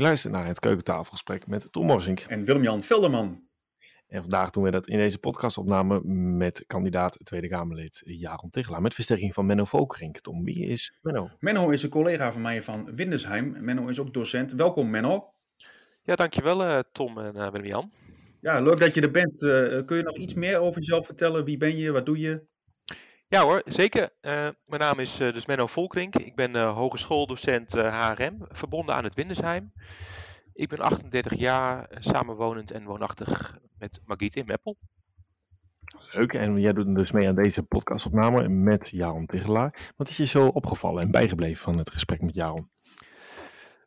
Je luistert naar het keukentafelgesprek met Tom Morsink. En Willem-Jan Velderman. En vandaag doen we dat in deze podcastopname met kandidaat Tweede Kamerlid Jaron Tegelaar. Met versterking van Menno Volkerink. Tom, wie is Menno? Menno is een collega van mij van Windesheim. Menno is ook docent. Welkom Menno. Ja, dankjewel uh, Tom en uh, Willem-Jan. Ja, leuk dat je er bent. Uh, kun je nog iets meer over jezelf vertellen? Wie ben je? Wat doe je? Ja hoor, zeker. Uh, mijn naam is uh, dus Menno Volkrink. Ik ben uh, hogeschooldocent HRM, verbonden aan het Windesheim. Ik ben 38 jaar, samenwonend en woonachtig met Magiet in Meppel. Leuk, en jij doet dus mee aan deze podcastopname met Jaron Tigelaar. Wat is je zo opgevallen en bijgebleven van het gesprek met Jaron?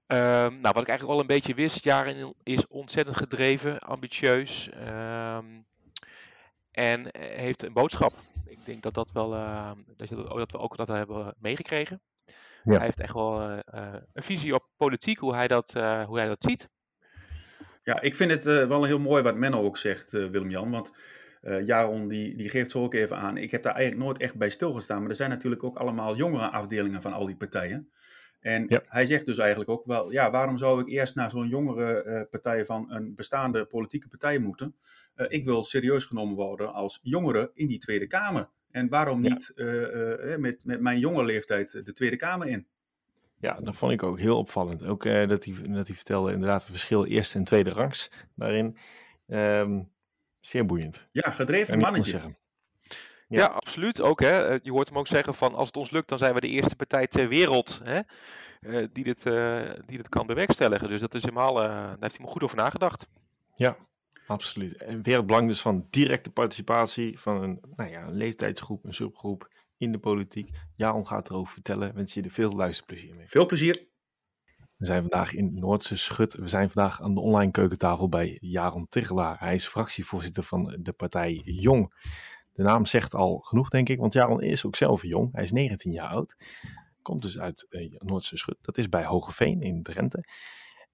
nou, wat ik eigenlijk al een beetje wist, Jaren is ontzettend gedreven, ambitieus um, en heeft een boodschap ik denk dat dat wel, uh, dat, dat, we ook dat hebben meegekregen. Ja. Hij heeft echt wel uh, een visie op politiek, hoe hij dat, uh, hoe hij dat ziet. Ja, ik vind het wel heel mooi wat Menno ook zegt, Willem-Jan. Want Jaron die, die geeft zo ook even aan. Ik heb daar eigenlijk nooit echt bij stilgestaan. Maar er zijn natuurlijk ook allemaal jongere afdelingen van al die partijen. En ja. hij zegt dus eigenlijk ook wel, ja, waarom zou ik eerst naar zo'n jongere uh, partij van een bestaande politieke partij moeten? Uh, ik wil serieus genomen worden als jongere in die Tweede Kamer. En waarom niet ja. uh, met, met mijn jonge leeftijd de Tweede Kamer in? Ja, dat vond ik ook heel opvallend. Ook dat, hij, dat hij vertelde inderdaad het verschil eerste en tweede rangs daarin. Um, zeer boeiend. Ja, gedreven mannetje. Ja. ja, absoluut. Ook, hè. Je hoort hem ook zeggen van als het ons lukt, dan zijn we de eerste partij ter wereld hè, uh, die, dit, uh, die dit kan bewerkstelligen. Dus dat is helemaal, uh, daar heeft hij me goed over nagedacht. Ja, absoluut. En weer het belang dus van directe participatie van een, nou ja, een leeftijdsgroep, een subgroep in de politiek. Jaron gaat erover vertellen. Wens je er veel luisterplezier mee. Veel plezier. We zijn vandaag in Noordse Schut. We zijn vandaag aan de online keukentafel bij Jaron Tigelaar. Hij is fractievoorzitter van de partij Jong. De naam zegt al genoeg, denk ik, want Jaron is ook zelf jong. Hij is 19 jaar oud. Komt dus uit uh, Noordse Schut. Dat is bij Hogeveen in Drenthe.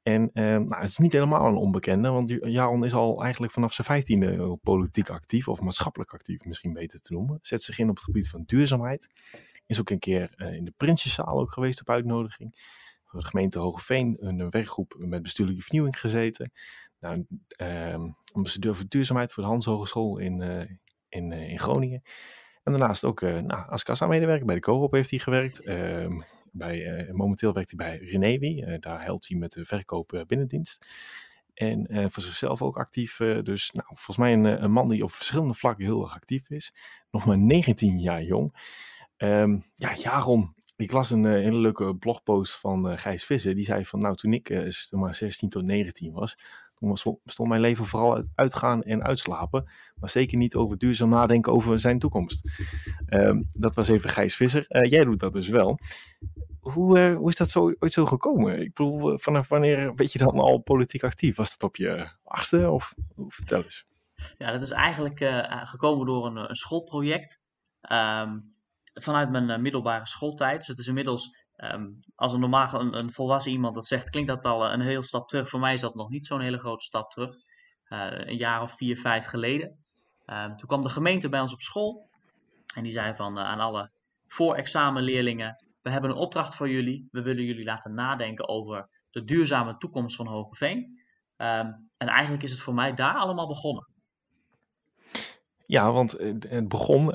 En uh, nou, het is niet helemaal een onbekende, want Jaron is al eigenlijk vanaf zijn vijftiende politiek actief, of maatschappelijk actief misschien beter te noemen. Zet zich in op het gebied van duurzaamheid. Is ook een keer in de Prinsjeszaal ook geweest op uitnodiging. Voor de gemeente Hogeveen een werkgroep met bestuurlijke vernieuwing gezeten. Nou, uh, ambassadeur voor duurzaamheid voor de Hans Hogeschool in, in, in Groningen. En daarnaast ook uh, nou, als kassa-medewerker bij de Coop heeft hij gewerkt. Uh, bij, uh, momenteel werkt hij bij Renewi. daar helpt hij met de verkoop binnendienst. En voor zichzelf ook actief. dus nou, volgens mij een, een, man die op verschillende vlakken heel erg actief is. Nog maar 19 jaar jong. Um, ja, Jaron. Ik las een hele leuke blogpost van Gijs Visser. Die zei van nou toen ik maar 16 tot 19 was toen stond mijn leven vooral uit uitgaan en uitslapen. Maar zeker niet over duurzaam nadenken over zijn toekomst. Um, dat was even Gijs Visser. Uh, jij doet dat dus wel. Hoe, uh, hoe is dat zo, ooit zo gekomen? Ik bedoel, vanaf wanneer weet je dan al politiek actief? Was dat op je achtste? Of vertel eens. Ja, dat is eigenlijk gekomen door een, een schoolproject. Um, vanuit mijn middelbare schooltijd. Dus het is inmiddels Um, als een normaal een, een, volwassen iemand dat zegt, klinkt dat al een heel stap terug. Voor mij is dat nog niet zo'n hele grote stap terug. Uh, een jaar of vier, vijf geleden. Um, toen kwam de gemeente bij ons op school. En die zei van uh, aan alle voorexamenleerlingen: We hebben een opdracht voor jullie. We willen jullie laten nadenken over de duurzame toekomst van Hogeveen. Um, en eigenlijk is het voor mij daar allemaal begonnen. Ja, want het begon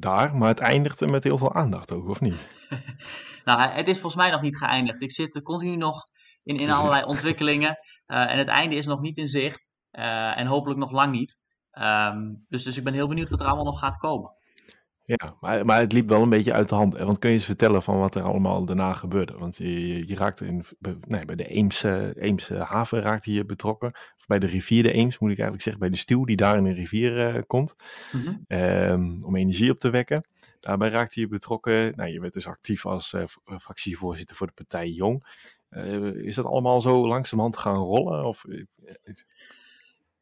daar, maar het eindigde met heel veel aandacht ook, of niet? nou, het is volgens mij nog niet geëindigd. Ik zit continu nog in, in allerlei ontwikkelingen. Uh, en het einde is nog niet in zicht. Uh, en hopelijk nog lang niet. Um, dus, dus ik ben heel benieuwd wat er allemaal nog gaat komen. Ja, maar, maar het liep wel een beetje uit de hand. Want kun je eens vertellen van wat er allemaal daarna gebeurde? Want je, je raakte in, nee, bij de Eemse, Eemse haven raakte je betrokken. Of bij de rivier de Eems, moet ik eigenlijk zeggen. Bij de stuw die daar in de rivier uh, komt. Mm -hmm. um, om energie op te wekken. Daarbij raakte je betrokken. Nou, je werd dus actief als uh, fractievoorzitter voor de partij Jong. Uh, is dat allemaal zo langzamerhand gaan rollen? Of,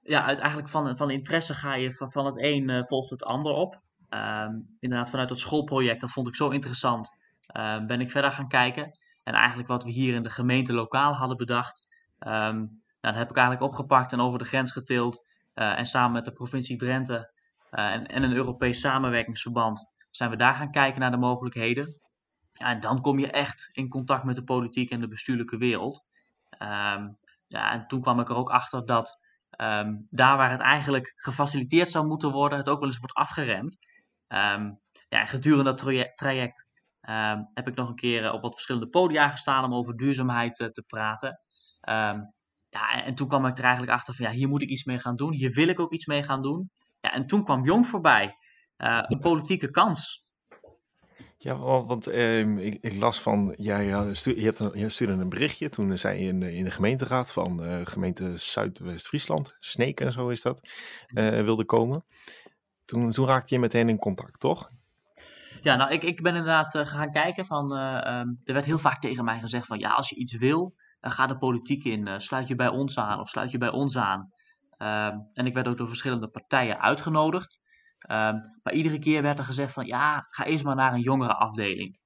ja, eigenlijk van, van interesse ga je van, van het een volgt het ander op. Um, inderdaad, vanuit dat schoolproject, dat vond ik zo interessant, uh, ben ik verder gaan kijken. En eigenlijk wat we hier in de gemeente lokaal hadden bedacht, um, nou, dat heb ik eigenlijk opgepakt en over de grens getild. Uh, en samen met de provincie Drenthe uh, en, en, een Europees samenwerkingsverband zijn we daar gaan kijken naar de mogelijkheden. En dan kom je echt in contact met de politiek en de bestuurlijke wereld. Ehm, ja, en toen kwam ik er ook achter dat ehm, daar waar het eigenlijk gefaciliteerd zou moeten worden, het ook wel eens wordt afgeremd. Um, ja, gedurende dat traject heb ik nog een keer eh, op wat verschillende podia gestaan om over duurzaamheid uh, te praten. ja, en toen kwam ik er eigenlijk achter van ja, hier moet ik iets mee gaan doen. Hier wil ik ook iets mee gaan doen. Ja, en toen kwam Jong voorbij. Uh, een politieke kans. Ja, want ehm, ik, ik, las van, jij ja, stu je, hebt een, je stuurde een berichtje toen zij in, in de gemeenteraad van uh, gemeente Zuidwest-Friesland, Sneek en zo is dat, uh, wilde komen. Toen, toen raakte je meteen in contact, toch? Ja, nou, ik, ik ben inderdaad uh, gaan kijken van, um, er werd heel vaak tegen mij gezegd van, ja, als je iets wil, ga de politiek in, sluit je bij ons aan of sluit je bij ons aan. Ehm, en ik werd ook door verschillende partijen uitgenodigd. Um, maar iedere keer werd er gezegd van ja, ga eerst maar naar een jongere afdeling.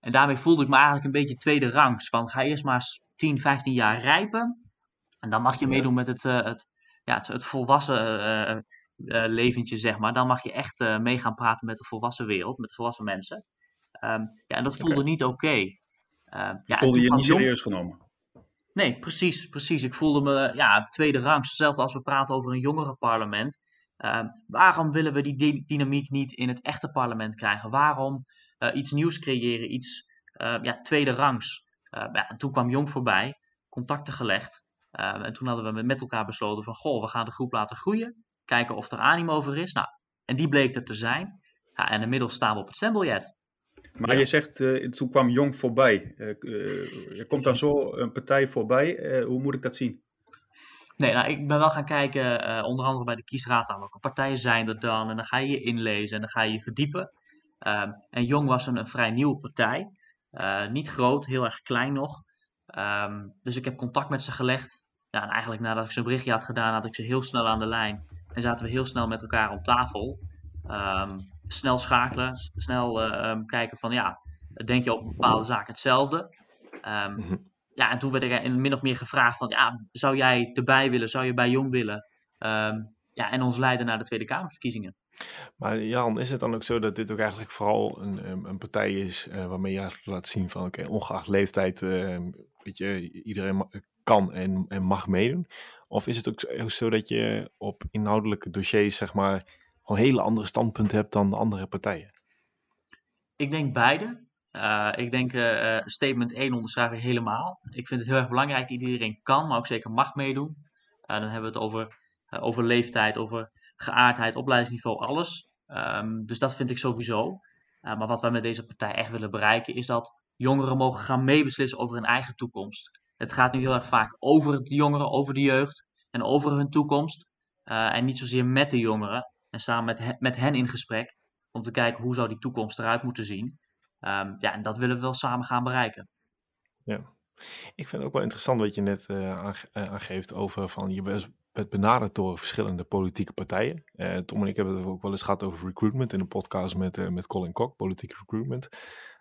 En daarmee voelde ik me eigenlijk een beetje tweede rangs. Van ga eerst maar 10, 15 jaar rijpen. En dan mag je meedoen met het, uh, het, ja, het, het volwassen uh, leventje, zeg maar. Dan mag je echt mee gaan praten met de volwassen wereld, met de volwassen mensen. Um, ja, en dat voelde okay. niet oké. Okay. ja, voelde je niet serieus genomen? Nee, precies, precies. Ik voelde me ja, tweede rangs. Hetzelfde als we praten over een jongerenparlement. Uh, waarom willen we die dynamiek niet in het echte parlement krijgen? Waarom uh, iets nieuws creëren, iets uh, ja, tweede rangs? Ja, en toen kwam Jong voorbij, contacten gelegd. en toen hadden we met elkaar besloten van, goh, we gaan de groep laten groeien. Kijken of er animo over is. Nou, en die bleek er te zijn. Ja, en inmiddels staan we op het stembiljet. Maar je zegt, toen kwam Jong voorbij. er komt dan zo een partij voorbij. hoe moet ik dat zien? Nee, nou, ik ben wel gaan kijken, uh, onder andere bij de kiesraad, aan welke partijen zijn er dan. En dan ga je je inlezen en dan ga je je verdiepen. Um, en Jong was een, een, vrij nieuwe partij. Uh, niet groot, heel erg klein nog. Um, dus ik heb contact met ze gelegd. Ja, en eigenlijk nadat ik zo'n berichtje had gedaan, had ik ze heel snel aan de lijn. En zaten we heel snel met elkaar op tafel. Um, snel schakelen, snel uh, kijken van ja, denk je op bepaalde zaken hetzelfde? Mm ja, en toen werd ik min of meer gevraagd van, ja, zou jij erbij willen? Zou je bij Jong willen? Ja, en ons leiden naar de Tweede Kamerverkiezingen. Maar Jan, is het dan ook zo dat dit ook eigenlijk vooral een, een partij is uh, waarmee je eigenlijk laat zien van, oké, okay, ongeacht leeftijd, uh, weet je, iedereen kan en, en mag meedoen? Of is het ook zo dat je op inhoudelijke dossiers, zeg maar, gewoon hele andere standpunten hebt dan de andere partijen? Ik denk beide. Uh, ik denk uh, statement 1 onderschrijf ik helemaal. Ik vind het heel erg belangrijk dat iedereen kan, maar ook zeker mag meedoen. Dan hebben we het over, over leeftijd, over geaardheid, opleidingsniveau, alles. Um, dus dat vind ik sowieso. maar wat wij met deze partij echt willen bereiken is dat jongeren mogen gaan meebeslissen over hun eigen toekomst. Het gaat nu heel erg vaak over de jongeren, over de jeugd en over hun toekomst. en niet zozeer met de jongeren en samen met, met hen in gesprek om te kijken hoe zou die toekomst eruit moeten zien. Um, ja, en dat willen we wel samen gaan bereiken. Ja, ik vind het ook wel interessant wat je net uh, aangeeft over van je bent benaderd door verschillende politieke partijen. Uh, Tom en ik hebben het ook wel eens gehad over recruitment in een podcast met, met Colin Kok, politiek recruitment.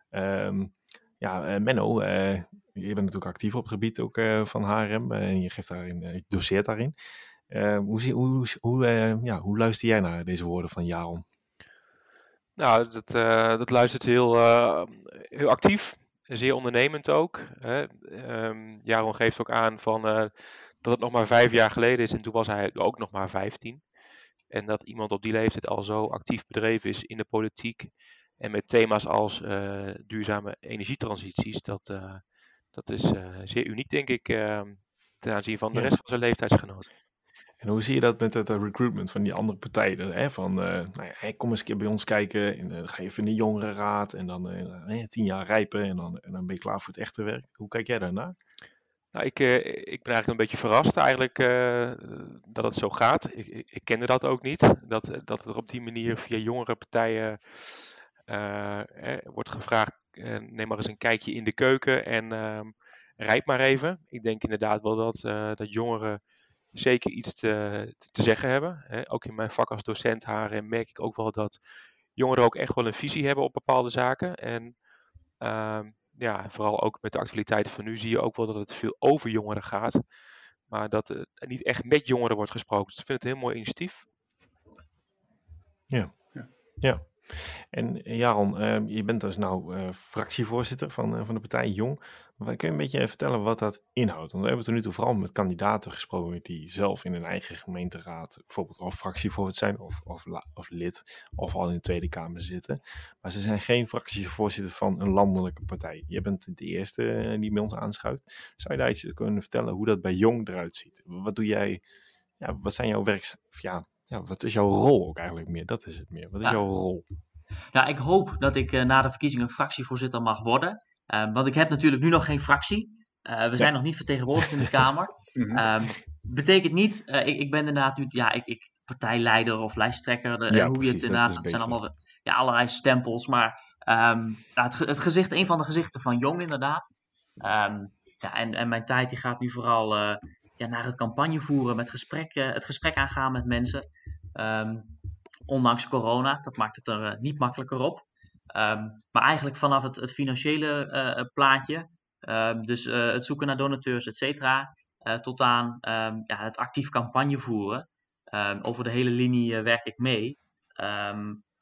Um, ja, Menno, je bent natuurlijk actief op het gebied ook van HRM en je geeft daarin, je doseert daarin. hoe, hoe, hoe, ja, hoe luister jij naar deze woorden van Jaron? Nou, dat, dat luistert heel, heel actief, zeer ondernemend ook. Hè. Um, Jaron geeft ook aan van, dat het nog maar vijf jaar geleden is en toen was hij ook nog maar vijftien. En dat iemand op die leeftijd al zo actief bedreven is in de politiek en met thema's als duurzame energietransities, dat, dat is zeer uniek denk ik ehm, ten aanzien van de rest van zijn leeftijdsgenoten. En hoe zie je dat met het uh, recruitment van die andere partijen? Hè? Van, uh, nou ja, kom eens een keer bij ons kijken. En, uh, ga je even in de jongerenraad. En dan tien jaar rijpen. En dan, en dan ben je klaar voor het echte werk. Hoe kijk jij daarnaar? Nou, ik, ik ben eigenlijk een beetje verrast eigenlijk dat het zo gaat. Ik, ik, kende dat ook niet. Dat, dat er op die manier via jongere partijen wordt gevraagd. neem maar eens een kijkje in de keuken en ehm, rijp maar even. Ik denk inderdaad wel dat, dat jongeren zeker iets te, te zeggen hebben. Hè. Ook in mijn vak als docent HRM merk ik ook wel dat jongeren ook echt wel een visie hebben op bepaalde zaken. En uh, ja, vooral ook met de actualiteiten van nu zie je ook wel dat het veel over jongeren gaat. Maar dat er niet echt met jongeren wordt gesproken. Dus ik vind het een heel mooi initiatief. Ja, ja. ja. En eh, Jaron, uh, je bent dus nou uh, fractievoorzitter van, uh, van de partij Jong. Kun je een beetje vertellen wat dat inhoudt? Want we hebben tot nu toe vooral met kandidaten gesproken die zelf in hun eigen gemeenteraad bijvoorbeeld al fractievoorzitter zijn of, of, of lid of al in de Tweede Kamer zitten. Maar ze zijn geen fractievoorzitter van een landelijke partij. Je bent de eerste die bij ons aanschuift. Zou je daar iets kunnen vertellen hoe dat bij Jong eruit ziet? Wat doe jij? Ja, wat zijn jouw werks... Ja, ja, wat is jouw rol ook eigenlijk meer? Dat is het meer. Wat is Ja. jouw rol? Nou, ik hoop dat ik eh, na de verkiezingen fractievoorzitter mag worden. Eh, want ik heb natuurlijk nu nog geen fractie. Eh, we zijn nog niet vertegenwoordigd in de Kamer. Ehm, betekent niet, eh, ik, ik ben inderdaad nu, ja, ik, ik partijleider of lijsttrekker, Ja, hoe je het inderdaad, dat zijn allemaal ja, allerlei stempels. Maar ehm, nou, het, het gezicht, een van de gezichten van Jong inderdaad. Ehm, ja, en, en mijn tijd die gaat nu vooral ja, naar het campagne voeren, met gesprek, eh, het gesprek aangaan met mensen. Ehm, ondanks corona, dat maakt het er eh, niet makkelijker op. Ehm, maar eigenlijk vanaf het, het financiële eh, plaatje, ehm, dus het zoeken naar donateurs, et cetera, tot aan ja, het actief campagne voeren. Over de hele linie werk ik mee.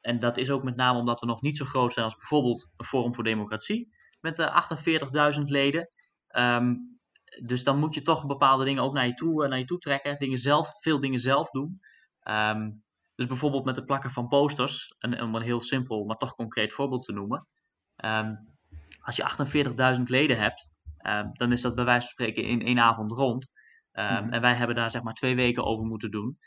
En dat is ook met name omdat we nog niet zo groot zijn als bijvoorbeeld Forum voor Democratie met eh 48.000 leden. Dus dan moet je toch bepaalde dingen ook naar je toe, eh, naar je toe trekken. Dingen zelf, veel dingen zelf doen. Ehm, dus bijvoorbeeld met het plakken van posters, en, om een heel simpel, maar toch concreet voorbeeld te noemen. Ehm, als je 48.000 leden hebt, ehm, dan is dat bij wijze van spreken in één avond rond. Mhm. En wij hebben daar zeg maar twee weken over moeten doen.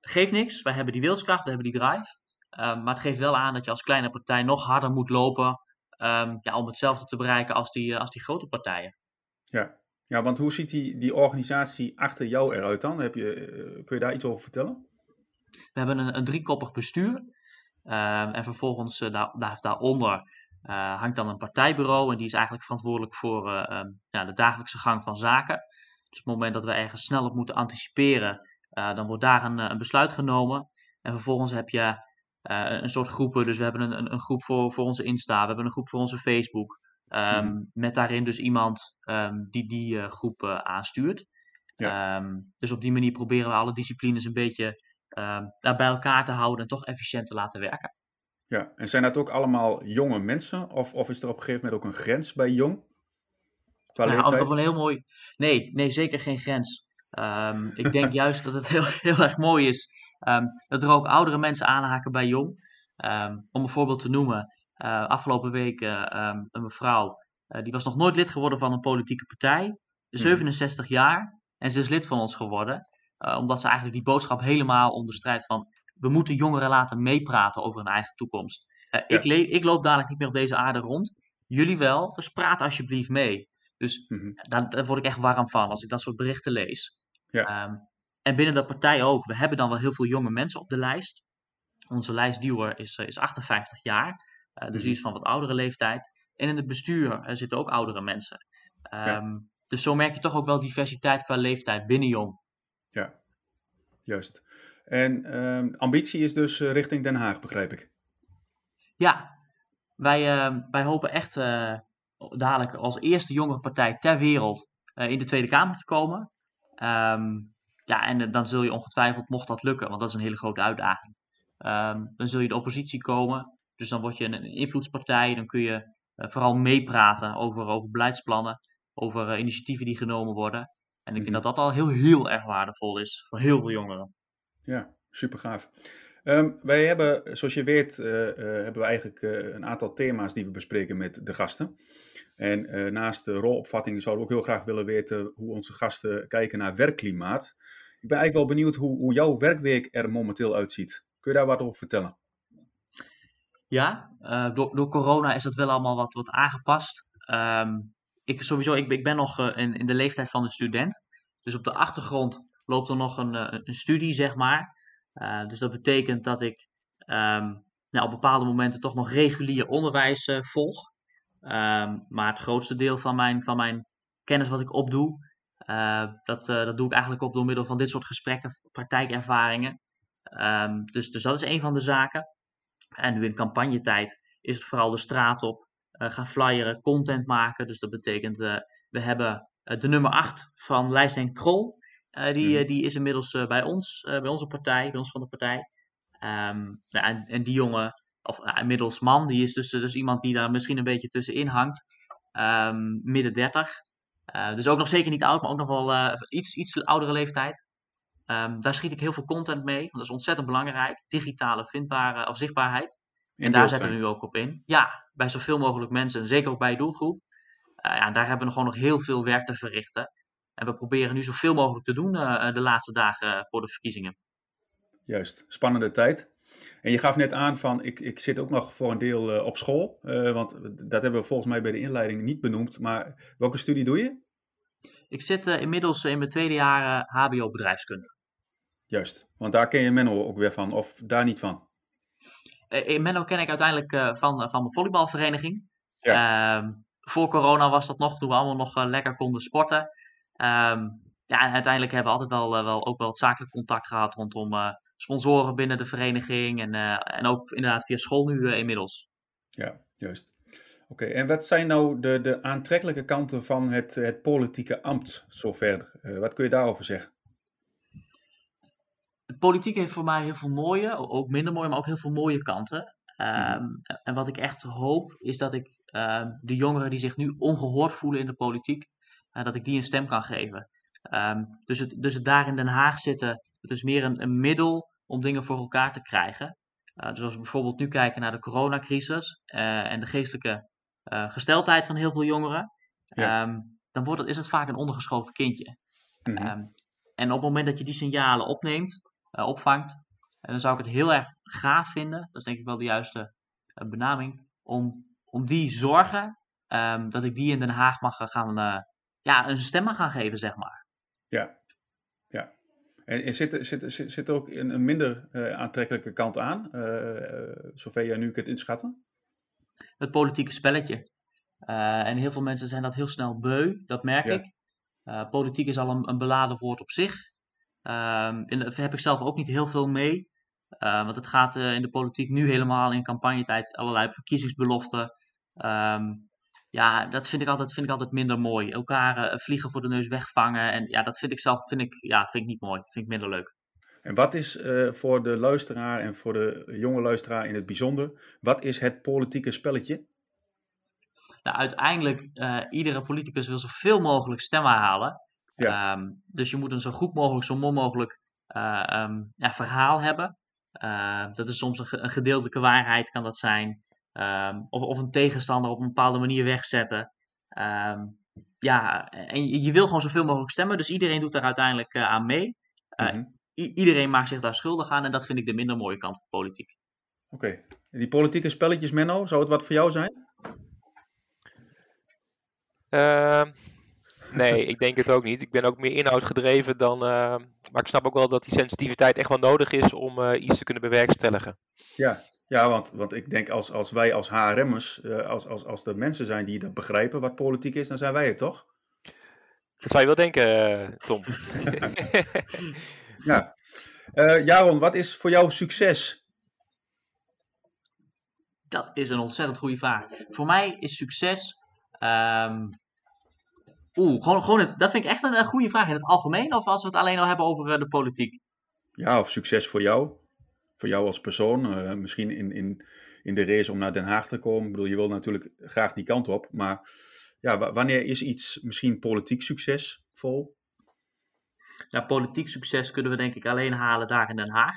Geeft niks, wij hebben die wilskracht, we hebben die drive. Maar het geeft wel aan dat je als kleine partij nog harder moet lopen ja, om hetzelfde te bereiken als die, eh, als die grote partijen. Ja. ja, want hoe ziet die, die organisatie achter jou eruit dan? Heb je, eh, kun je daar iets over vertellen? We hebben een, een driekoppig bestuur. Ehm, en vervolgens uh, daar, daar, daaronder uh, hangt dan een partijbureau. En die is eigenlijk verantwoordelijk voor um, ja, de dagelijkse gang van zaken. Dus op het moment dat we ergens snel op moeten anticiperen, dan wordt daar een, een, besluit genomen. En vervolgens heb je een soort groepen. Dus we hebben een, een, groep voor, voor onze Insta, we hebben een groep voor onze Facebook. Um, mm. Met daarin dus iemand um, die die uh, groep uh, aanstuurt. Ja. Um, dus op die manier proberen we alle disciplines een beetje bij elkaar te houden en toch efficiënt te laten werken. Ja, en zijn dat ook allemaal jonge mensen? Of, of is er op een gegeven moment ook een grens bij jong? Qua nou, leeftijd? Een heel mooi... Nee, nee zeker geen grens. ik denk juist dat het heel, heel erg mooi is dat er ook oudere mensen aanhaken bij jong. om een voorbeeld te noemen, uh, afgelopen week uh, um, een mevrouw, uh, die was nog nooit lid geworden van een politieke partij, 67 mm. jaar, en ze is lid van ons geworden, omdat ze eigenlijk die boodschap helemaal onderstrijdt van, we moeten jongeren laten meepraten over hun eigen toekomst. Ja. ik, ik, loop dadelijk niet meer op deze aarde rond, jullie wel, dus praat alsjeblieft mee. Dus mm -hmm. daar, daar, word ik echt warm van als ik dat soort berichten lees. Ja. Um, en binnen de partij ook, we hebben dan wel heel veel jonge mensen op de lijst. Onze lijstduwer is, is 58 jaar. Uh, dus die is van wat oudere leeftijd. En in het bestuur zitten ook oudere mensen. Um, ja. Dus zo merk je toch ook wel diversiteit qua leeftijd binnen jong. Ja, juist. En um, ambitie is dus uh, richting Den Haag, begrijp ik. Ja, wij, ehm, wij hopen echt eh, dadelijk als eerste jongere partij ter wereld eh, in de Tweede Kamer te komen. ja, en dan zul je ongetwijfeld, mocht dat lukken, want dat is een hele grote uitdaging, dan zul je de oppositie komen. Dus dan word je een invloedspartij, dan kun je uh, vooral meepraten over, over beleidsplannen, over uh, initiatieven die genomen worden. En ik denk mm -hmm. dat dat al heel, heel erg waardevol is voor heel veel jongeren. Ja, super gaaf. Um, wij hebben, zoals je weet, uh, hebben we eigenlijk een aantal thema's die we bespreken met de gasten. En naast de rolopvatting zouden we ook heel graag willen weten hoe onze gasten kijken naar werkklimaat. Ik ben eigenlijk wel benieuwd hoe, hoe jouw werkweek er momenteel uitziet. Kun je daar wat over vertellen? Ja, uh, door, door corona is dat wel allemaal wat, wat aangepast. Um, ik, sowieso, ik, ik ben nog uh, in, in de leeftijd van een student. Dus op de achtergrond loopt er nog een, uh, een studie, zeg maar. dus dat betekent dat ik um, nou, op bepaalde momenten toch nog regulier onderwijs volg. Um, maar het grootste deel van mijn, van mijn kennis wat ik opdoe, dat, dat doe ik eigenlijk op door middel van dit soort gesprekken, praktijkervaringen. dus, dus dat is een van de zaken. En nu in campagnetijd is het vooral de straat op, uh, gaan flyeren, content maken. Dus dat betekent, uh, we hebben uh, de nummer 8 van Lijst en Krol. die, mm. die is inmiddels bij ons, bij onze partij, bij ons van de partij. Ehm, nou, en, en die jongen, of nou, inmiddels man, die is dus, dus iemand die daar misschien een beetje tussenin hangt. Ehm, midden 30. Uh, dus ook nog zeker niet oud, maar ook nog wel iets, iets oudere leeftijd. Um, daar schiet ik heel veel content mee, want dat is ontzettend belangrijk. Digitale vindbare of zichtbaarheid. En daar zetten we nu ook op in. Ja, bij zoveel mogelijk mensen, zeker ook bij je doelgroep. Uh, ja, daar hebben we gewoon nog heel veel werk te verrichten. En we proberen nu zoveel mogelijk te doen de laatste dagen voor de verkiezingen. Juist, spannende tijd. En je gaf net aan van, ik, ik zit ook nog voor een deel uh, op school. Want dat hebben we volgens mij bij de inleiding niet benoemd. Maar welke studie doe je? Ik zit inmiddels in mijn tweede jaar HBO bedrijfskunde. Juist, want daar ken je Menno ook weer van, of daar niet van? Menno ken ik uiteindelijk van, van mijn volleybalvereniging. Ja. Ehm, voor corona was dat nog, toen we allemaal nog lekker konden sporten. Um, ja, en uiteindelijk hebben we altijd wel, wel, ook wel het zakelijk contact gehad rondom sponsoren binnen de vereniging en, uh, en ook inderdaad via school nu uh, inmiddels. Ja, juist. Oké, en wat zijn nou de, de aantrekkelijke kanten van het, het politieke ambt zover? Uh, wat kun je daarover zeggen? Politiek heeft voor mij heel veel mooie, ook minder mooie, maar ook heel veel mooie kanten. Um, mm. En wat ik echt hoop, is dat ik uh, de jongeren die zich nu ongehoord voelen in de politiek, uh, dat ik die een stem kan geven. Um, dus, het, dus het daar in Den Haag zitten, het is meer een, een middel om dingen voor elkaar te krijgen. Uh, dus als we bijvoorbeeld nu kijken naar de coronacrisis uh, en de geestelijke gesteldheid van heel veel jongeren, ja. um, dan wordt het, is het vaak een ondergeschoven kindje. Mm um, en op het moment dat je die signalen opneemt, opvangt, dan zou ik het heel erg gaaf vinden, dat is denk ik wel de juiste benaming, om, om die zorgen, um, dat ik die in Den Haag mag gaan, ja, een stem mag gaan geven, zeg maar. Ja, en zit, zit, zit, zit er ook een, een minder uh, aantrekkelijke kant aan, uh, zover jij nu kunt inschatten? Het politieke spelletje. En heel veel mensen zijn dat heel snel beu, dat merk ja. ik. politiek is al een, een, beladen woord op zich. Ehm, en daar heb ik zelf ook niet heel veel mee. want het gaat in de politiek nu helemaal in campagnetijd allerlei verkiezingsbeloften. Um, ja, dat vind ik altijd, vind ik altijd minder mooi. Elkaar uh, vliegen voor de neus wegvangen. En ja, dat vind ik zelf vind ik, ja, vind ik niet mooi. Vind ik minder leuk. En wat is uh, voor de luisteraar en voor de jonge luisteraar in het bijzonder, wat is het politieke spelletje? Nou, uiteindelijk, iedere politicus wil zoveel mogelijk stemmen halen. Ja. Um, dus je moet een zo goed mogelijk, zo mooi mogelijk um, ja, verhaal hebben. dat is soms een, een gedeeltelijke waarheid, kan dat zijn. Um, of, of een tegenstander op een bepaalde manier wegzetten. Um, ja, en je, je, wil gewoon zoveel mogelijk stemmen, dus iedereen doet daar uiteindelijk uh, aan mee. Uh, mm -hmm. iedereen maakt zich daar schuldig aan en dat vind ik de minder mooie kant van politiek. Oké, okay. die politieke spelletjes, Menno, zou het wat voor jou zijn? Nee, ik denk het ook niet. Ik ben ook meer inhoudgedreven dan. Uh, maar ik snap ook wel dat die sensitiviteit echt wel nodig is om uh, iets te kunnen bewerkstelligen. Ja, ja, want, want ik denk als, als wij als HRM'ers, uh, als, als, als er mensen zijn die dat begrijpen wat politiek is, dan zijn wij het toch? Dat zou je wel denken, Tom. ja. Uh, Jaron, wat is voor jou succes? Dat is een ontzettend goede vraag. Voor mij is succes. Um... Oeh, gewoon, gewoon het, dat vind ik echt een, een, goede vraag in het algemeen, of als we het alleen al hebben over uh, de politiek. Ja, of succes voor jou voor jou als persoon, uh, misschien in, in, in de race om naar Den Haag te komen. Ik bedoel, je wil natuurlijk graag die kant op. Maar ja, wanneer is iets misschien politiek succesvol? Ja, politiek succes kunnen we denk ik alleen halen daar in Den Haag.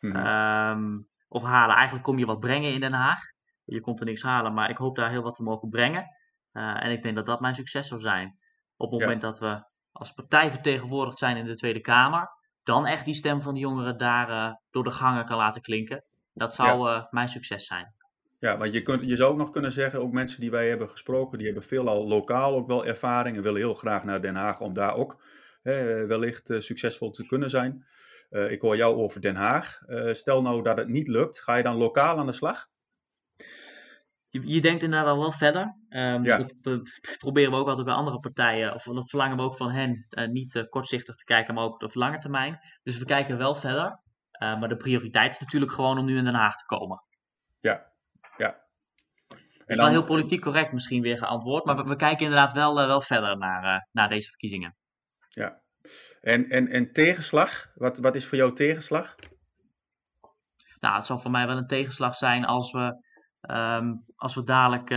Mm-hmm. Um, of halen, eigenlijk kom je wat brengen in Den Haag. Je komt er niks halen, maar ik hoop daar heel wat te mogen brengen. Uh, en ik denk dat dat mijn succes zou zijn. Op het moment ja. dat we als partij vertegenwoordigd zijn in de Tweede Kamer, dan echt die stem van de jongeren daar uh, door de gangen kan laten klinken. Dat zou ja. uh, mijn succes zijn. Ja, want je, kunt, je zou ook nog kunnen zeggen, ook mensen die wij hebben gesproken, die hebben veelal lokaal ook wel ervaring en willen heel graag naar Den Haag om daar ook hè, wellicht uh, succesvol te kunnen zijn. ik hoor jou over Den Haag. stel nou dat het niet lukt, ga je dan lokaal aan de slag? Je, je denkt inderdaad al wel verder. Um, ja. Dat proberen we ook altijd bij andere partijen, of dat verlangen we ook van hen, uh, niet uh, kortzichtig te kijken, maar ook op lange termijn. Dus we kijken wel verder. Uh, maar de prioriteit is natuurlijk gewoon om nu in Den Haag te komen. Ja, ja. Het is wel heel politiek correct misschien weer geantwoord, maar we, we kijken inderdaad wel, wel verder naar, naar deze verkiezingen. Ja. En, en, en tegenslag? Wat, wat is voor jou tegenslag? nou, het zal voor mij wel een tegenslag zijn als we, ehm, als we dadelijk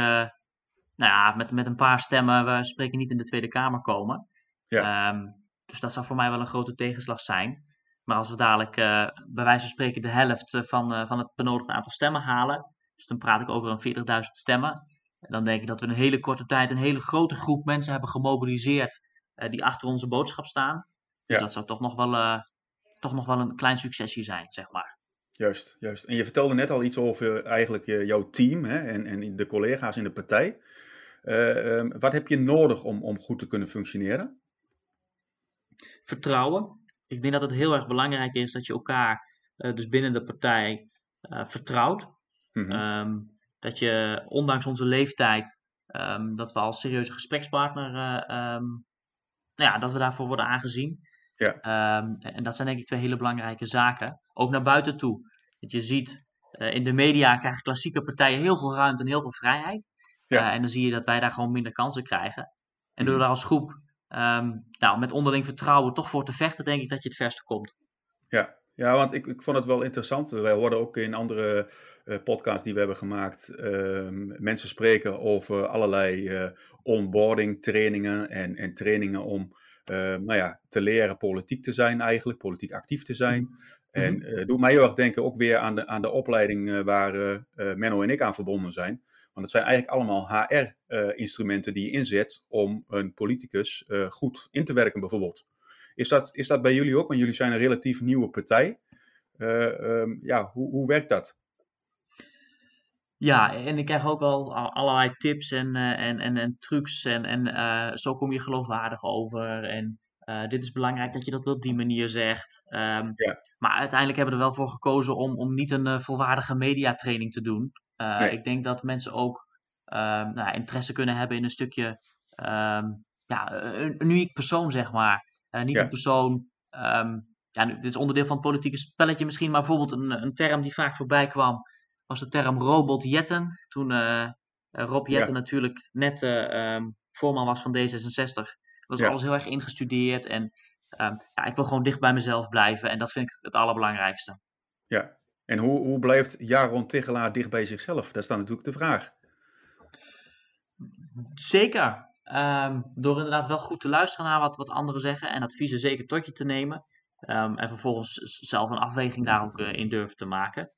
nou ja, met, met een paar stemmen, we spreken niet in de Tweede Kamer komen. Ja. Ehm, dus dat zou voor mij wel een grote tegenslag zijn. Maar als we dadelijk uh, bij wijze van spreken de helft van, van het benodigde aantal stemmen halen, dus dan praat ik over een 40.000 stemmen, dan denk ik dat we in een hele korte tijd een hele grote groep mensen hebben gemobiliseerd die achter onze boodschap staan. Dus dat zou toch nog, wel, toch nog wel een klein succesje zijn, zeg maar. Juist, juist. En je vertelde net al iets over eigenlijk jouw team hè, en, en de collega's in de partij. Uh, um, wat heb je nodig om, om goed te kunnen functioneren? Vertrouwen. Ik denk dat het heel erg belangrijk is dat je elkaar dus binnen de partij vertrouwt. Mm -hmm. Dat je, ondanks onze leeftijd, um, dat we als serieuze gesprekspartner, nou ja, dat we daarvoor worden aangezien. Ja. Um, en dat zijn denk ik twee hele belangrijke zaken. Ook naar buiten toe. Dat je ziet, uh, in de media krijgen klassieke partijen heel veel ruimte en heel veel vrijheid. Ja. Uh, en dan zie je dat wij daar gewoon minder kansen krijgen. En door mhm. daar als groep nou, met onderling vertrouwen toch voor te vechten, denk ik dat je het verste komt. Ja, ja, want ik, ik vond het wel interessant. Wij hoorden ook in andere uh, podcasts die we hebben gemaakt uh, mensen spreken over allerlei onboarding trainingen en, en trainingen om nou ja, te leren politiek te zijn eigenlijk, politiek actief te zijn. Mm -hmm. En doet mij heel erg denken ook weer aan de, aan de opleiding waar Menno en ik aan verbonden zijn. Want het zijn eigenlijk allemaal HR-instrumenten die je inzet om een politicus goed in te werken bijvoorbeeld. Is dat, is dat bij jullie ook? Want jullie zijn een relatief nieuwe partij. Uh, um, ja, hoe, hoe werkt dat? Ja, en ik krijg ook wel allerlei tips en, uh, en, en, en trucs. En, en uh, zo kom je geloofwaardig over. En dit is belangrijk dat je dat op die manier zegt. Um, ja. Maar uiteindelijk hebben we er wel voor gekozen om, om niet een volwaardige mediatraining te doen. Nee. Ik denk dat mensen ook um, nou, interesse kunnen hebben in een stukje ja, een, een uniek persoon, zeg maar. Niet een persoon. Um, ja, dit is onderdeel van het politieke spelletje misschien, maar bijvoorbeeld een, een term die vaak voorbij kwam, was de term robotjetten. Toen uh, Rob Jetten ja. natuurlijk net um, voorman was van D66. was ja. alles heel erg ingestudeerd en um, ja, ik wil gewoon dicht bij mezelf blijven en dat vind ik het allerbelangrijkste. Ja, en hoe, hoe blijft Jaron Tigelaar dicht bij zichzelf? Dat is dan natuurlijk de vraag. Zeker. Um, door inderdaad wel goed te luisteren naar wat, wat anderen zeggen en adviezen zeker tot je te nemen. Um, en vervolgens zelf een afweging daar ook uh, in durven te maken.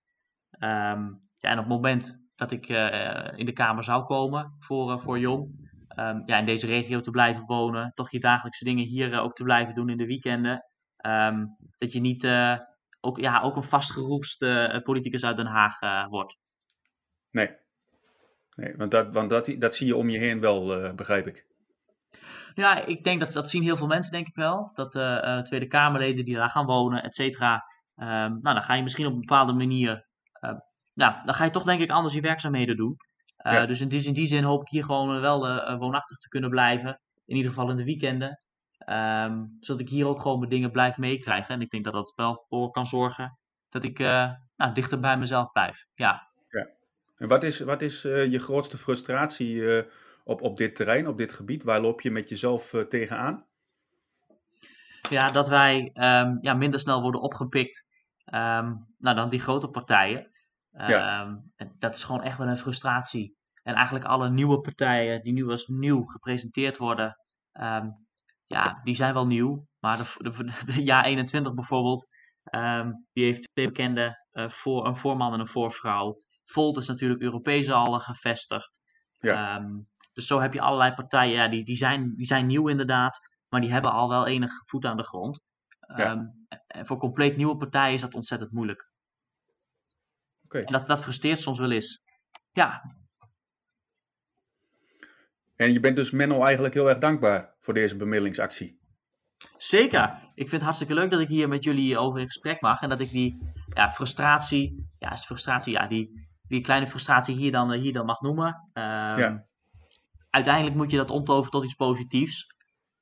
Um, ja, en op het moment dat ik uh, in de Kamer zou komen voor, uh, voor Jong, ja, in deze regio te blijven wonen, toch je dagelijkse dingen hier ook te blijven doen in de weekenden. dat je niet ook, ja, ook een vastgeroest politicus uit Den Haag wordt. Nee, Nee, want dat, want dat, dat zie je om je heen wel, begrijp ik. Ja, ik denk dat dat zien heel veel mensen, denk ik wel. Dat uh, Tweede Kamerleden die daar gaan wonen, et cetera. Um, nou, dan ga je misschien op een bepaalde manier. Uh, nou, dan ga je toch denk ik anders je werkzaamheden doen. Ja. Dus in die, in die, zin hoop ik hier gewoon wel woonachtig te kunnen blijven. In ieder geval in de weekenden. Um, zodat ik hier ook gewoon mijn dingen blijf meekrijgen. En ik denk dat dat wel voor kan zorgen dat ik nou, dichter bij mezelf blijf. Ja. En wat is, wat is uh, je grootste frustratie uh, op, op dit terrein, op dit gebied? Waar loop je met jezelf tegenaan? Ja, dat wij um, ja, minder snel worden opgepikt um, nou, dan die grote partijen. Ja. Um, dat is gewoon echt wel een frustratie. En eigenlijk alle nieuwe partijen die nu als nieuw gepresenteerd worden, ja, die zijn wel nieuw. Maar de, de, de jaar 21 bijvoorbeeld, die heeft twee bekende voor, een voorman en een voorvrouw. Volt is natuurlijk Europees al gevestigd. Ja. Dus zo heb je allerlei partijen, ja, die, die, zijn, die zijn nieuw inderdaad, maar die hebben al wel enig voet aan de grond. Ja. Um, en voor compleet nieuwe partijen is dat ontzettend moeilijk. Okay. En dat, dat frustreert soms wel eens. Ja. En je bent dus Menno eigenlijk heel erg dankbaar voor deze bemiddelingsactie. Zeker. Ik vind het hartstikke leuk dat ik hier met jullie over in gesprek mag. En dat ik die ja, frustratie, ja, is frustratie, ja, die, die kleine frustratie hier dan, hier dan mag noemen. Um, ja. Uiteindelijk moet je dat omtoveren tot iets positiefs.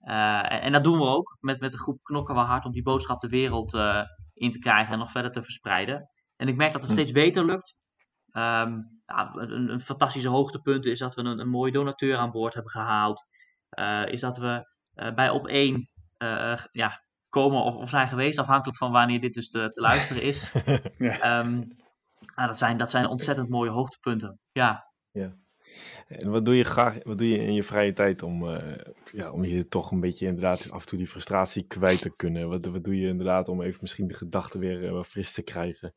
Uh, en, en, dat doen we ook. Met, met een groep knokken we hard om die boodschap de wereld uh, in te krijgen en nog verder te verspreiden. En ik merk dat het hm. steeds beter lukt. Um, ja, een, een, fantastische hoogtepunt is dat we een, een mooie donateur aan boord hebben gehaald. Uh, is dat we bij op één ja, komen of, of, zijn geweest, afhankelijk van wanneer dit dus te, te luisteren is. ja. um, Nou, dat, zijn, dat zijn ontzettend mooie hoogtepunten. Ja. ja. En wat doe je graag, wat doe je in je vrije tijd om, uh, ja, om je toch een beetje inderdaad af en toe die frustratie kwijt te kunnen? Wat, wat doe je inderdaad om even misschien de gedachten weer uh, fris te krijgen?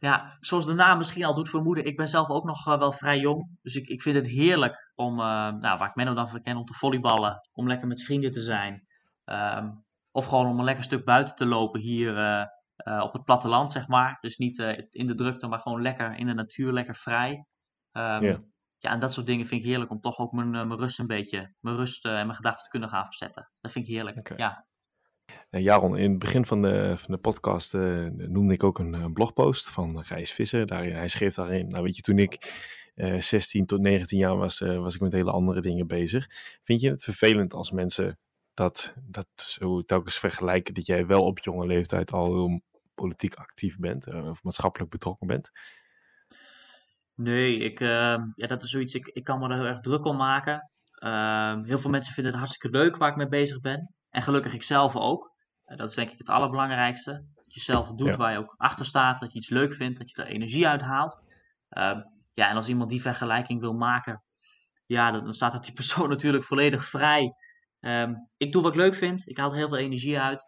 Ja, zoals de naam misschien al doet vermoeden, ik ben zelf ook nog uh, wel vrij jong. Dus ik, ik vind het heerlijk om, nou, waar ik Menno dan van ken, om te volleyballen. Om lekker met vrienden te zijn. Um, of gewoon om een lekker stuk buiten te lopen hier op het platteland, zeg maar. Dus niet in de drukte, maar gewoon lekker in de natuur, lekker vrij. Um, ja. ja, en dat soort dingen vind ik heerlijk om toch ook mijn, mijn rust een beetje, mijn rust en mijn gedachten te kunnen gaan verzetten. Dat vind ik heerlijk, okay. ja. En Jaron, in het begin van de, van de podcast uh, noemde ik ook een, een, blogpost van Gijs Visser. Daar, hij schreef daarin, nou weet je, toen ik uh, 16 tot 19 jaar was, uh, was ik met hele andere dingen bezig. Vind je het vervelend als mensen dat, dat zo telkens vergelijken dat jij wel op jonge leeftijd al heel politiek actief bent of maatschappelijk betrokken bent? Nee, ik, uh, ja, dat is zoiets, ik, ik kan me er heel erg druk om maken. Uh, heel veel mensen vinden het hartstikke leuk waar ik mee bezig ben. En gelukkig ik zelf ook. Uh, dat is denk ik het allerbelangrijkste. Dat je zelf doet ja. waar je ook achter staat, dat je iets leuk vindt, dat je er energie uit haalt. Ehm, ja, en als iemand die vergelijking wil maken, ja, dan, dan staat dat die persoon natuurlijk volledig vrij. Um, ik doe wat ik leuk vind, ik haal er heel veel energie uit.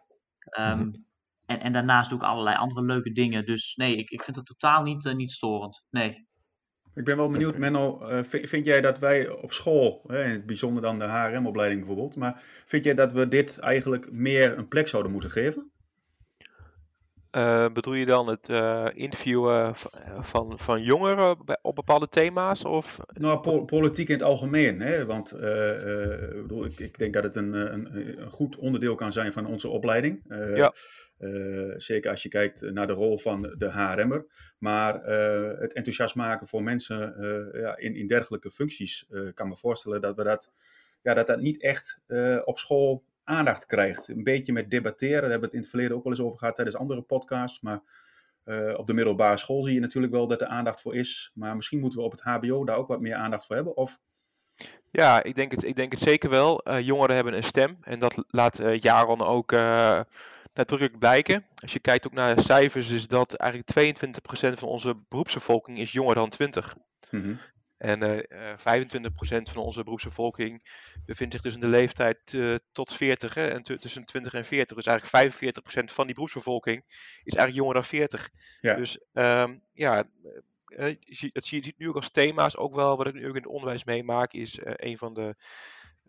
Mm en, en daarnaast doe ik allerlei andere leuke dingen. Dus nee, ik, ik vind het totaal niet, niet storend. Nee. Ik ben wel benieuwd, Menno, uh, vind jij dat wij op school, hè, in het bijzonder dan de HRM-opleiding bijvoorbeeld, maar vind jij dat we dit eigenlijk meer een plek zouden moeten geven? Uh, bedoel je dan het uh, interviewen van, van jongeren op bepaalde thema's? Of? Nou, po politiek in het algemeen. Hè? Want bedoel, ik, ik, denk dat het een, een, een, goed onderdeel kan zijn van onze opleiding. ja. Zeker als je kijkt naar de rol van de HRM'er. Maar het enthousiast maken voor mensen ja, in, in dergelijke functies, kan me voorstellen dat we dat, ja, dat, dat niet echt op school aandacht krijgt. Een beetje met debatteren, daar hebben we het in het verleden ook wel eens over gehad tijdens andere podcasts. Maar op de middelbare school zie je natuurlijk wel dat er aandacht voor is. Maar misschien moeten we op het HBO daar ook wat meer aandacht voor hebben. Of ja, ik denk het, ik denk het zeker wel. Uh, jongeren hebben een stem en dat laat uh, Jaron ook nadrukkelijk blijken. Als je kijkt ook naar de cijfers, is dat eigenlijk 22% van onze beroepsbevolking is jonger dan 20. Mm-hmm. En uh, 25% van onze beroepsbevolking bevindt zich dus in de leeftijd uh, tot 40, hè, en tussen 20 en 40. Dus eigenlijk 45% van die beroepsbevolking is eigenlijk jonger dan 40. Ja. Dus um, ja, je, dat zie je nu ook als thema's. Ook wel wat ik nu ook in het onderwijs meemaak, is een van de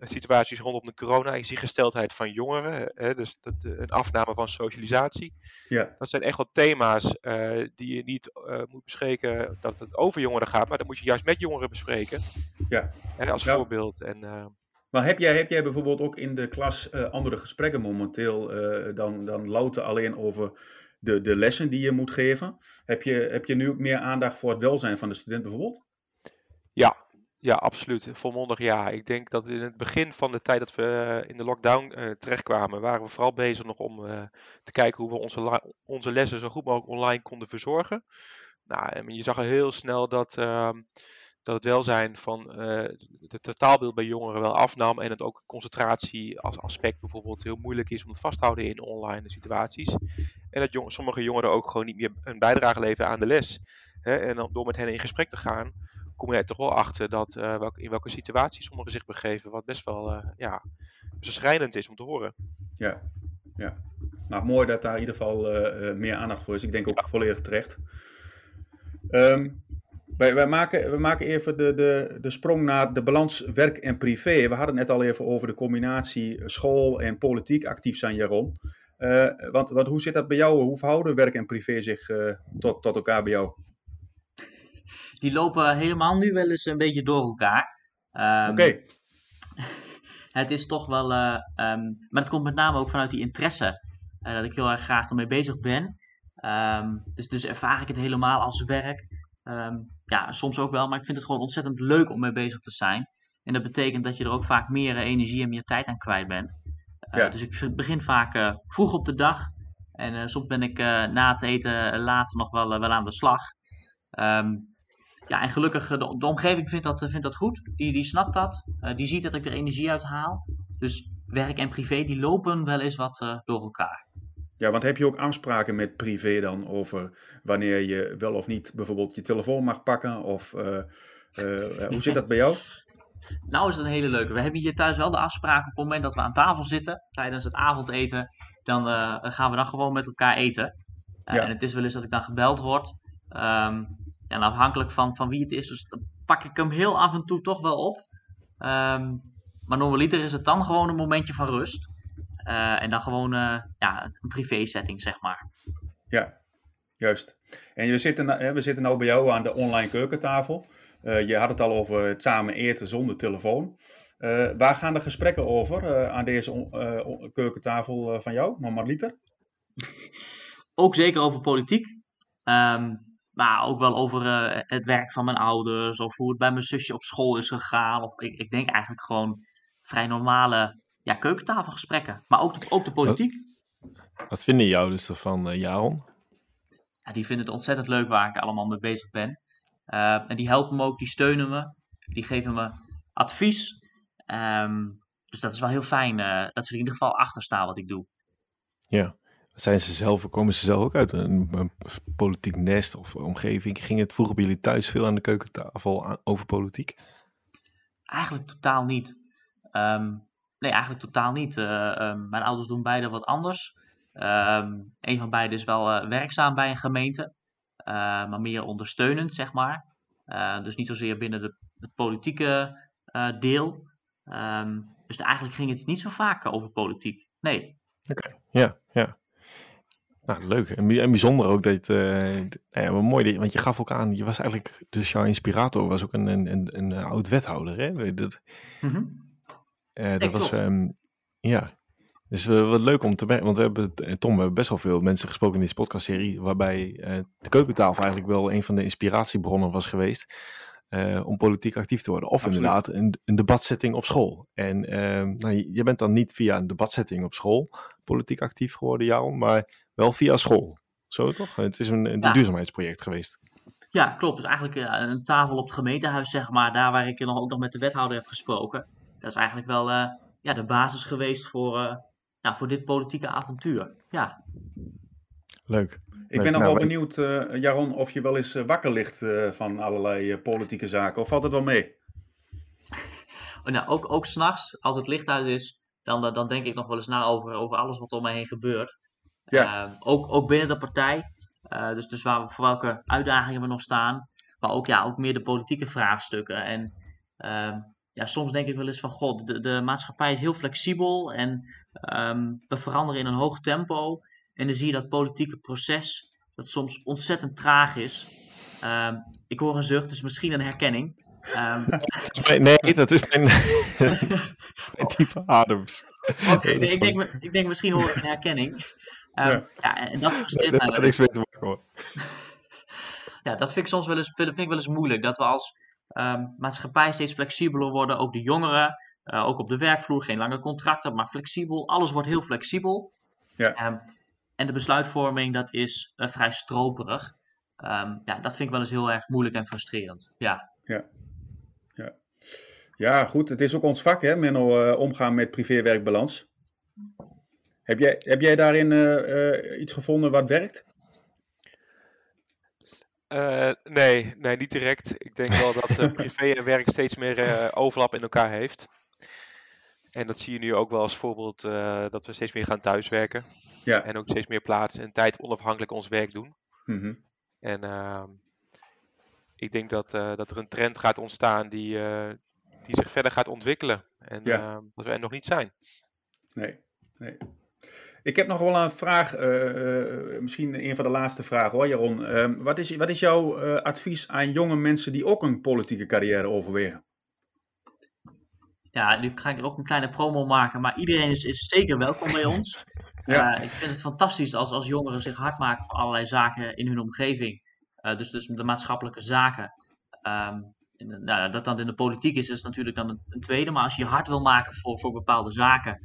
situaties rondom de corona is die gesteldheid van jongeren. Hè, dus dat, een afname van socialisatie. Ja. Dat zijn echt wel thema's uh, die je niet uh, moet bespreken dat het over jongeren gaat, maar dat moet je juist met jongeren bespreken. Ja. En als ja. voorbeeld. En, uh, maar heb jij, heb jij bijvoorbeeld ook in de klas andere gesprekken momenteel dan, dan louter alleen over de, de lessen die je moet geven? Heb je, heb je nu ook meer aandacht voor het welzijn van de student bijvoorbeeld? Ja, absoluut. Volmondig ja. Ik denk dat in het begin van de tijd dat we in de lockdown uh, terechtkwamen, waren we vooral bezig nog om uh, te kijken hoe we onze, onze lessen zo goed mogelijk online konden verzorgen. Nou, je zag heel snel dat, uh, dat het welzijn van het totaalbeeld bij jongeren wel afnam en het ook concentratie als aspect bijvoorbeeld heel moeilijk is om het vast te houden in online situaties. En dat jong sommige jongeren ook gewoon niet meer een bijdrage leveren aan de les. Hè? En door met hen in gesprek te gaan, kom je er toch wel achter dat welke, in welke situatie sommigen zich begeven, wat best wel uh, ja, schrijnend is om te horen. Ja, ja. Nou, mooi dat daar in ieder geval uh, meer aandacht voor is. Ik denk ook ja. volledig terecht. Um, wij, wij, maken, we maken even de, de, de sprong naar de balans werk en privé. We hadden het net al even over de combinatie school en politiek actief zijn, Jaron. want, want hoe zit dat bij jou? Hoe verhouden werk en privé zich tot, tot elkaar bij jou? Die lopen helemaal nu wel eens een beetje door elkaar. Um, Oké. Okay. het is toch wel, uh, um, maar het komt met name ook vanuit die interesse, uh, dat ik heel erg graag ermee bezig ben. Um, dus, dus ervaar ik het helemaal als werk. ja, soms ook wel, maar ik vind het gewoon ontzettend leuk om mee bezig te zijn. En dat betekent dat je er ook vaak meer energie en meer tijd aan kwijt bent. Uh, ja. Dus ik begin vaak vroeg op de dag. En soms ben ik na het eten later nog wel, wel aan de slag. Um, ja, en gelukkig, de, de omgeving vindt dat, vindt dat goed. Die, die snapt dat. Uh, die ziet dat ik er energie uit haal. Dus werk en privé, die lopen wel eens wat uh, door elkaar. Ja, want heb je ook afspraken met privé dan over wanneer je wel of niet bijvoorbeeld je telefoon mag pakken? Of uh, uh, hoe zit dat bij jou? Nou is dat een hele leuke. We hebben hier thuis wel de afspraak op het moment dat we aan tafel zitten tijdens het avondeten. Dan uh, gaan we dan gewoon met elkaar eten. Ja. En het is wel eens dat ik dan gebeld word. Um, en afhankelijk van, van wie het is, dus dan pak ik hem heel af en toe toch wel op. Um, maar normaliter is het dan gewoon een momentje van rust. Uh, en dan gewoon uh, ja, een privé setting, zeg maar. Ja, juist. En we zitten, we zitten nu bij jou aan de online keukentafel. Uh, je had het al over het samen eten zonder telefoon. waar gaan de gesprekken over aan deze keukentafel van jou, mama Liter? Ook zeker over politiek. Um, maar ook wel over het werk van mijn ouders. Of hoe het bij mijn zusje op school is gegaan. Of ik, ik denk eigenlijk gewoon vrij normale ja, keukentafelgesprekken. Maar ook de, ook de politiek. Wat, wat vinden jou dus ervan, uh, Jaron? Ja, die vinden het ontzettend leuk waar ik allemaal mee bezig ben. Uh, en die helpen me ook, die steunen me. Die geven me advies. Um, dus dat is wel heel fijn dat ze er in ieder geval achter staan wat ik doe. Ja, zijn ze zelf, komen ze zelf ook uit een, een, politiek nest of omgeving? Ging het vroeger bij jullie thuis veel aan de keukentafel aan, over politiek? Eigenlijk totaal niet. Um, nee, eigenlijk totaal niet. Uh, um, mijn ouders doen beide wat anders. Um, een van beiden is wel uh, werkzaam bij een gemeente, uh, maar meer ondersteunend, zeg maar. dus niet zozeer binnen de, het politieke deel. dus eigenlijk ging het niet zo vaak over politiek. Nee. Oké, okay. ja, ja. Nou, leuk. En, bijzonder ook dat, uh, nou ja, mooi, want je gaf ook aan, je was eigenlijk, dus jouw inspirator was ook een, een, een, een oud wethouder, hè? Dat, mm -hmm. Uh, dat was, um, ja. Dus uh, wat leuk om te merken, want we hebben, Tom, we hebben best wel veel mensen gesproken in deze podcastserie, waarbij de keukentafel eigenlijk wel een van de inspiratiebronnen was geweest om politiek actief te worden. Of Absoluut. inderdaad een, een debatsetting op school. En ehm, nou, je bent dan niet via een debatsetting op school politiek actief geworden, Jaron, maar wel via school. Zo toch? Het is een, een ja. duurzaamheidsproject geweest. Ja, klopt. Dus eigenlijk een tafel op het gemeentehuis, zeg maar, daar waar ik nog, ook nog met de wethouder heb gesproken dat is eigenlijk wel uh, ja, de basis geweest voor, ja, voor dit politieke avontuur. Ja. Leuk. Ik ben nog wel benieuwd, uh, Jaron, of je wel eens wakker ligt van allerlei politieke zaken. Of valt het wel mee? oh, nou, ook, ook s'nachts, als het licht uit is, dan, dan denk ik nog wel eens na over, over alles wat om me heen gebeurt. Ja. ook, ook binnen de partij. dus, dus waar we, voor welke uitdagingen we nog staan. Maar ook, ja, ook meer de politieke vraagstukken. En ehm, ja, soms denk ik wel eens van, god, de, de maatschappij is heel flexibel en um, we veranderen in een hoog tempo. En dan zie je dat politieke proces, dat soms ontzettend traag is. Um, ik hoor een zucht, dus misschien een herkenning. Um, nee, dat is mijn, mijn type adems. Oké, okay, nee, ik, denk, ik denk misschien hoor ik een herkenning. ja. ja. en dat frustreert mij niks mee te maken hoor. ja, dat vind ik soms wel eens, vind ik wel eens moeilijk. Dat we als maatschappij steeds flexibeler worden. Ook de jongeren, uh, ook op de werkvloer, geen lange contracten, maar flexibel. Alles wordt heel flexibel. Ja. Um, en de besluitvorming, dat is uh, vrij stroperig. Um, ja, dat vind ik wel eens heel erg moeilijk en frustrerend. Ja. Ja. Ja, ja goed. Het is ook ons vak, hè, Menno, uh, omgaan met privé-werkbalans. Heb jij, heb jij daarin iets gevonden wat werkt? Uh, nee, nee, niet direct. Ik denk wel dat uh, privé en werk steeds meer uh, overlap in elkaar heeft. En dat zie je nu ook wel als voorbeeld dat we steeds meer gaan thuiswerken. Ja. En ook steeds meer plaats en tijd onafhankelijk ons werk doen. Mm -hmm. En ehm, ik denk dat, dat er een trend gaat ontstaan die, die zich verder gaat ontwikkelen. En ja. Ehm, dat we er nog niet zijn. Nee, nee. Ik heb nog wel een vraag, misschien een van de laatste vragen hoor, Jaron. Uh, wat, is, wat is jouw advies aan jonge mensen die ook een politieke carrière overwegen? Ja, nu ga ik ook een kleine promo maken, maar iedereen is, is zeker welkom bij ons. Ja. ik vind het fantastisch als, als jongeren zich hard maken voor allerlei zaken in hun omgeving. dus, dus de maatschappelijke zaken. Um, nou, dat dan in de politiek is, is natuurlijk dan een, tweede. Maar als je je hard wil maken voor, voor bepaalde zaken,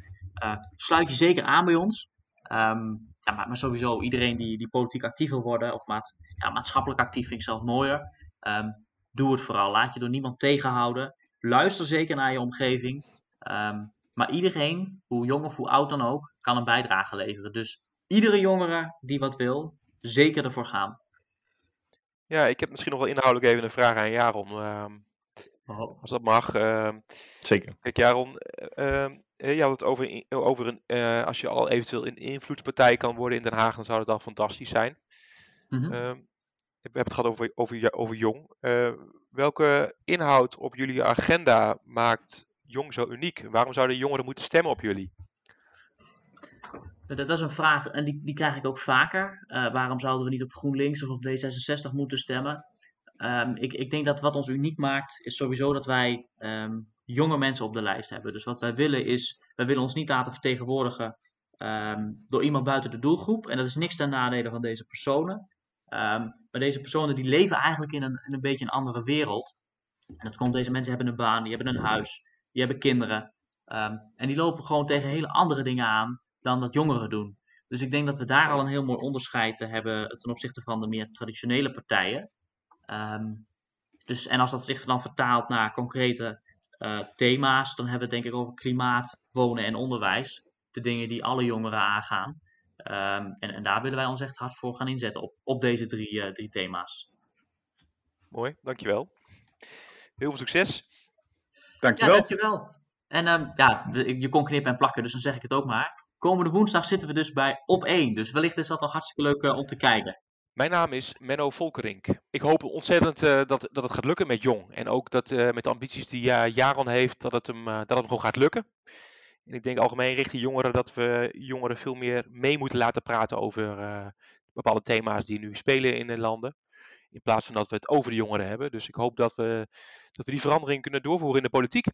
sluit je zeker aan bij ons. Um, ja, maar, maar, sowieso iedereen die, die politiek actief wil worden, of maat, ja, maatschappelijk actief vind ik zelf mooier. Um, doe het vooral. Laat je door niemand tegenhouden. Luister zeker naar je omgeving. Um, maar iedereen, hoe jong of hoe oud dan ook, kan een bijdrage leveren. Dus iedere jongere die wat wil, zeker ervoor gaan. Ja, ik heb misschien nog wel inhoudelijk even een vraag aan Jaron. Ehm, Oh. als dat mag. Ehm, Zeker. kijk, Jaron, eh, ehm, eh, je had het over, over een, eh, als je al eventueel een invloedspartij kan worden in Den Haag, dan zou dat al fantastisch zijn. Mhm. Ehm, we hebben het gehad over, over, ja- over Jong. Welke inhoud op jullie agenda maakt Jong zo uniek? Waarom zouden jongeren moeten stemmen op jullie? Dat, dat is een vraag en die, die krijg ik ook vaker. Eh, waarom zouden we niet op GroenLinks of op D66 moeten stemmen? Ehm, ik, ik denk dat wat ons uniek maakt, is sowieso dat wij ehm, jonge mensen op de lijst hebben. Dus wat wij willen is, wij willen ons niet laten vertegenwoordigen ehm, door iemand buiten de doelgroep. En dat is niks ten nadele van deze personen. Ehm, maar deze personen die leven eigenlijk in een, een beetje een andere wereld. En dat komt, deze mensen hebben een baan, die hebben een huis, die hebben kinderen. Ehm, en die lopen gewoon tegen hele andere dingen aan dan dat jongeren doen. Dus ik denk dat we daar al een heel mooi onderscheid hebben ten opzichte van de meer traditionele partijen. Ehm, dus, en als dat zich dan vertaalt naar concrete eh, thema's, dan hebben we het denk ik over klimaat, wonen en onderwijs. De dingen die alle jongeren aangaan. Ehm, en, en daar willen wij ons echt hard voor gaan inzetten op, op deze drie, eh, drie thema's. Mooi, dankjewel. Heel veel succes. Dankjewel. Ja, dankjewel. En ehm, ja, de- je kon knippen en plakken, dus dan zeg ik het ook maar. Komende woensdag zitten we dus bij Op 1. Dus wellicht is dat nog hartstikke leuk eh, om te kijken. Mijn naam is Menno Volkerink. Ik hoop ontzettend eh, dat, dat het gaat lukken met Jong. En ook dat eh, met de ambities die Jaron heeft, dat het, hem, dat het hem gewoon gaat lukken. En ik denk algemeen richting jongeren dat we jongeren veel meer mee moeten laten praten over eh, bepaalde thema's die nu spelen in de landen. In plaats van dat we het over de jongeren hebben. Dus ik hoop dat we, dat we die verandering kunnen doorvoeren in de politiek.